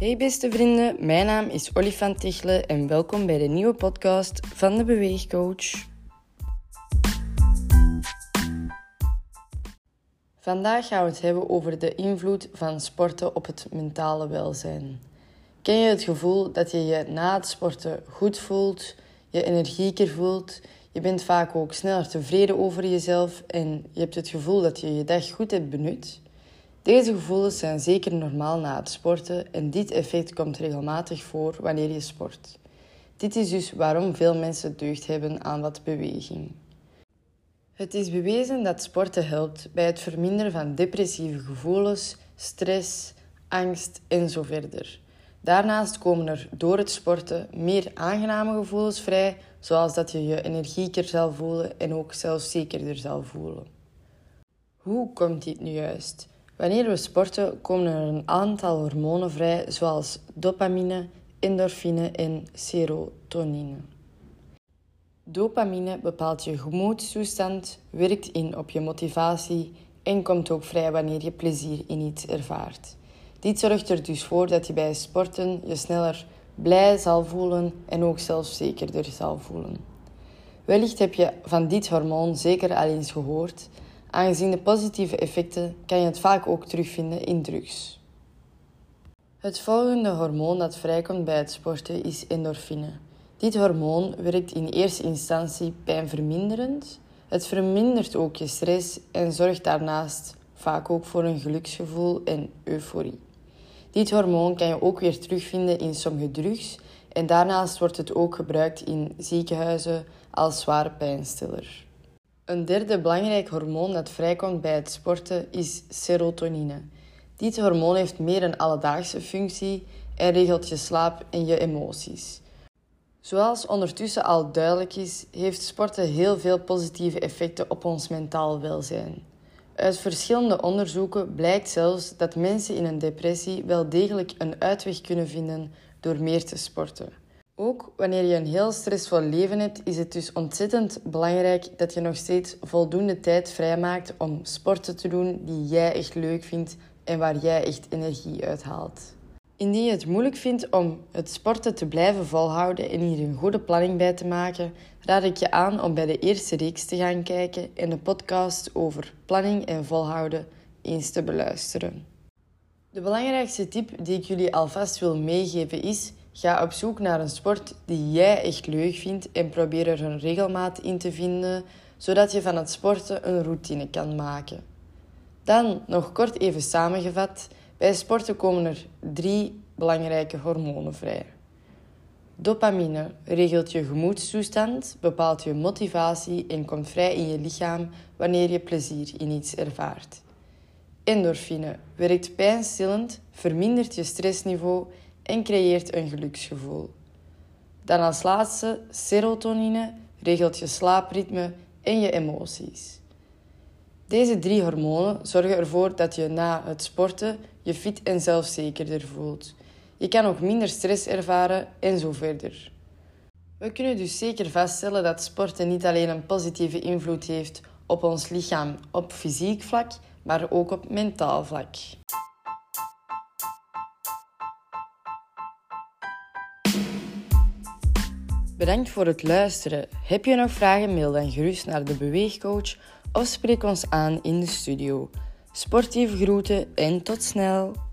Hey beste vrienden, mijn naam is Olifant Tichelen en welkom bij de nieuwe podcast van de Beweegcoach. Vandaag gaan we het hebben over de invloed van sporten op het mentale welzijn. Ken je het gevoel dat je je na het sporten goed voelt, je energieker voelt, je bent vaak ook sneller tevreden over jezelf en je hebt het gevoel dat je je dag goed hebt benut? Deze gevoelens zijn zeker normaal na het sporten en dit effect komt regelmatig voor wanneer je sport. Dit is dus waarom veel mensen deugd hebben aan wat beweging. Het is bewezen dat sporten helpt bij het verminderen van depressieve gevoelens, stress, angst en zo verder. Daarnaast komen er door het sporten meer aangename gevoelens vrij, zoals dat je je energieker zal voelen en ook zelfzekerder zal voelen. Hoe komt dit nu juist? Wanneer we sporten komen er een aantal hormonen vrij, zoals dopamine, endorfine en serotonine. Dopamine bepaalt je gemoedstoestand, werkt in op je motivatie en komt ook vrij wanneer je plezier in iets ervaart. Dit zorgt er dus voor dat je bij sporten je sneller blij zal voelen en ook zelfzekerder zal voelen. Wellicht heb je van dit hormoon zeker al eens gehoord, Aangezien de positieve effecten kan je het vaak ook terugvinden in drugs. Het volgende hormoon dat vrijkomt bij het sporten is endorfine. Dit hormoon werkt in eerste instantie pijnverminderend. Het vermindert ook je stress en zorgt daarnaast vaak ook voor een geluksgevoel en euforie. Dit hormoon kan je ook weer terugvinden in sommige drugs en daarnaast wordt het ook gebruikt in ziekenhuizen als zware pijnstiller. Een derde belangrijk hormoon dat vrijkomt bij het sporten is serotonine. Dit hormoon heeft meer een alledaagse functie en regelt je slaap en je emoties. Zoals ondertussen al duidelijk is, heeft sporten heel veel positieve effecten op ons mentaal welzijn. Uit verschillende onderzoeken blijkt zelfs dat mensen in een depressie wel degelijk een uitweg kunnen vinden door meer te sporten. Ook wanneer je een heel stressvol leven hebt, is het dus ontzettend belangrijk dat je nog steeds voldoende tijd vrijmaakt om sporten te doen die jij echt leuk vindt en waar jij echt energie uit haalt. Indien je het moeilijk vindt om het sporten te blijven volhouden en hier een goede planning bij te maken, raad ik je aan om bij de eerste reeks te gaan kijken en de podcast over planning en volhouden eens te beluisteren. De belangrijkste tip die ik jullie alvast wil meegeven is Ga op zoek naar een sport die jij echt leuk vindt en probeer er een regelmaat in te vinden, zodat je van het sporten een routine kan maken. Dan, nog kort even samengevat, bij sporten komen er drie belangrijke hormonen vrij. Dopamine regelt je gemoedstoestand, bepaalt je motivatie en komt vrij in je lichaam wanneer je plezier in iets ervaart. Endorfine werkt pijnstillend, vermindert je stressniveau en creëert een geluksgevoel. Dan als laatste, serotonine regelt je slaapritme en je emoties. Deze drie hormonen zorgen ervoor dat je na het sporten je fit en zelfzekerder voelt. Je kan ook minder stress ervaren en zo verder. We kunnen dus zeker vaststellen dat sporten niet alleen een positieve invloed heeft op ons lichaam op fysiek vlak, maar ook op mentaal vlak. Bedankt voor het luisteren. Heb je nog vragen, mail dan gerust naar de Beweegcoach of spreek ons aan in de studio. Sportieve groeten en tot snel!